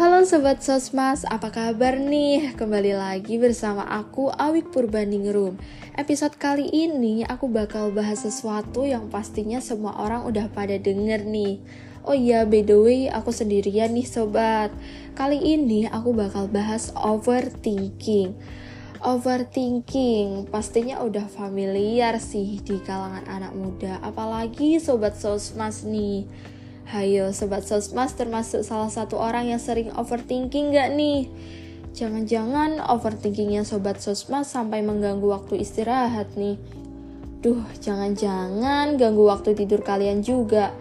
Halo Sobat Sosmas, apa kabar nih? Kembali lagi bersama aku Awik Purbaningrum Episode kali ini aku bakal bahas sesuatu yang pastinya semua orang udah pada denger nih. Oh iya, by the way, aku sendirian nih sobat. Kali ini aku bakal bahas overthinking. Overthinking pastinya udah familiar sih di kalangan anak muda Apalagi Sobat Sosmas nih Hayo Sobat Sosmas termasuk salah satu orang yang sering overthinking gak nih? Jangan-jangan overthinkingnya Sobat Sosmas sampai mengganggu waktu istirahat nih. Duh, jangan-jangan ganggu waktu tidur kalian juga.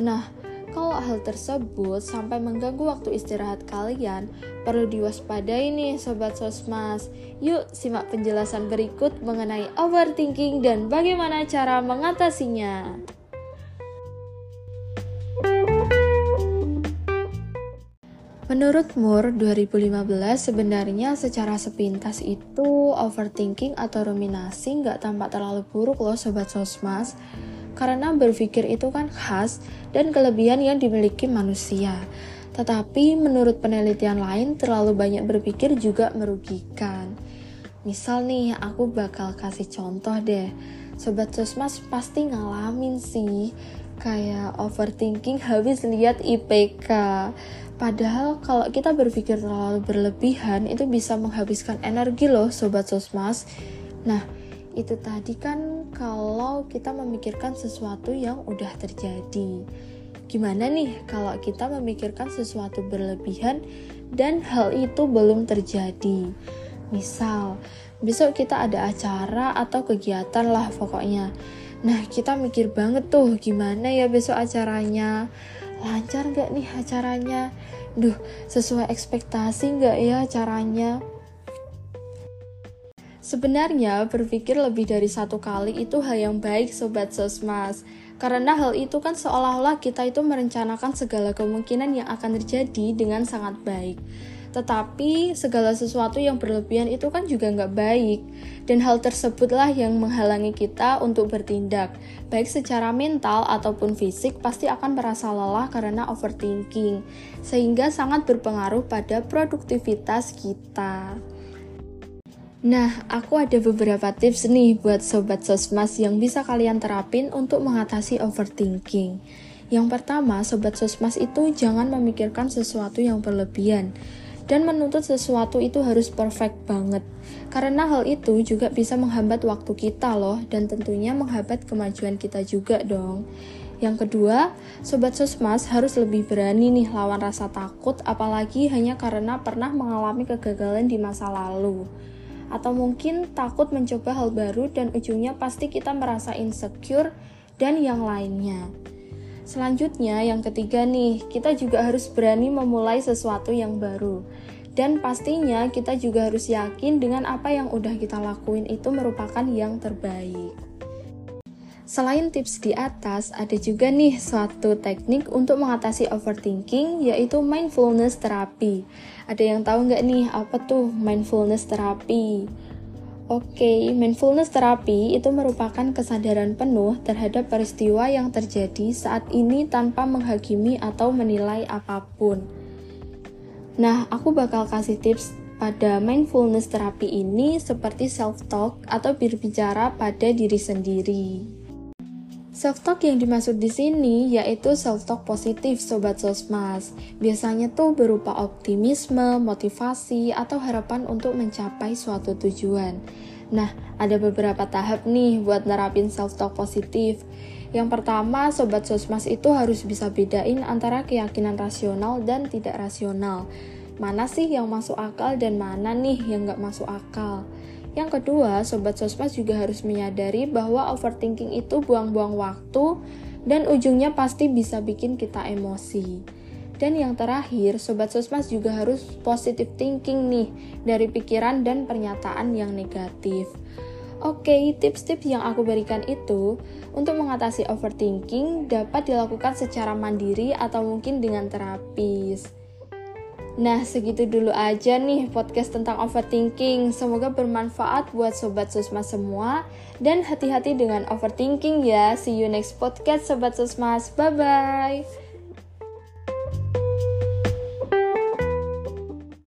Nah, kalau hal tersebut sampai mengganggu waktu istirahat kalian, perlu diwaspadai nih Sobat Sosmas. Yuk simak penjelasan berikut mengenai overthinking dan bagaimana cara mengatasinya. Menurut Moore 2015 sebenarnya secara sepintas itu overthinking atau ruminasi nggak tampak terlalu buruk loh sobat sosmas karena berpikir itu kan khas dan kelebihan yang dimiliki manusia. Tetapi menurut penelitian lain terlalu banyak berpikir juga merugikan. Misal nih aku bakal kasih contoh deh. Sobat sosmas pasti ngalamin sih kayak overthinking habis lihat IPK Padahal kalau kita berpikir terlalu berlebihan itu bisa menghabiskan energi loh sobat sosmas. Nah, itu tadi kan kalau kita memikirkan sesuatu yang udah terjadi. Gimana nih kalau kita memikirkan sesuatu berlebihan dan hal itu belum terjadi? Misal, besok kita ada acara atau kegiatan lah pokoknya. Nah, kita mikir banget tuh gimana ya besok acaranya? Lancar gak nih acaranya? Duh sesuai ekspektasi gak ya acaranya? Sebenarnya berpikir lebih dari satu kali itu hal yang baik Sobat Sosmas. Karena hal itu kan seolah-olah kita itu merencanakan segala kemungkinan yang akan terjadi dengan sangat baik tetapi segala sesuatu yang berlebihan itu kan juga nggak baik. Dan hal tersebutlah yang menghalangi kita untuk bertindak. Baik secara mental ataupun fisik pasti akan merasa lelah karena overthinking. Sehingga sangat berpengaruh pada produktivitas kita. Nah, aku ada beberapa tips nih buat sobat sosmas yang bisa kalian terapin untuk mengatasi overthinking. Yang pertama, sobat sosmas itu jangan memikirkan sesuatu yang berlebihan dan menuntut sesuatu itu harus perfect banget. Karena hal itu juga bisa menghambat waktu kita loh dan tentunya menghambat kemajuan kita juga dong. Yang kedua, sobat sosmas harus lebih berani nih lawan rasa takut apalagi hanya karena pernah mengalami kegagalan di masa lalu. Atau mungkin takut mencoba hal baru dan ujungnya pasti kita merasa insecure dan yang lainnya. Selanjutnya, yang ketiga nih, kita juga harus berani memulai sesuatu yang baru. Dan pastinya kita juga harus yakin dengan apa yang udah kita lakuin itu merupakan yang terbaik. Selain tips di atas, ada juga nih suatu teknik untuk mengatasi overthinking, yaitu mindfulness terapi. Ada yang tahu nggak nih apa tuh mindfulness terapi? Oke, okay, mindfulness terapi itu merupakan kesadaran penuh terhadap peristiwa yang terjadi saat ini tanpa menghakimi atau menilai apa pun. Nah, aku bakal kasih tips pada mindfulness terapi ini seperti self-talk atau berbicara pada diri sendiri. Self-talk yang dimaksud di sini yaitu self-talk positif Sobat Sosmas. Biasanya tuh berupa optimisme, motivasi, atau harapan untuk mencapai suatu tujuan. Nah, ada beberapa tahap nih buat nerapin self-talk positif. Yang pertama, Sobat Sosmas itu harus bisa bedain antara keyakinan rasional dan tidak rasional. Mana sih yang masuk akal dan mana nih yang nggak masuk akal. Yang kedua, Sobat Sosmas juga harus menyadari bahwa overthinking itu buang-buang waktu dan ujungnya pasti bisa bikin kita emosi. Dan yang terakhir, Sobat Sosmas juga harus positive thinking nih dari pikiran dan pernyataan yang negatif. Oke, tips-tips yang aku berikan itu untuk mengatasi overthinking dapat dilakukan secara mandiri atau mungkin dengan terapis. Nah, segitu dulu aja nih podcast tentang overthinking. Semoga bermanfaat buat sobat Susmas semua dan hati-hati dengan overthinking ya. See you next podcast sobat Susmas. Bye bye.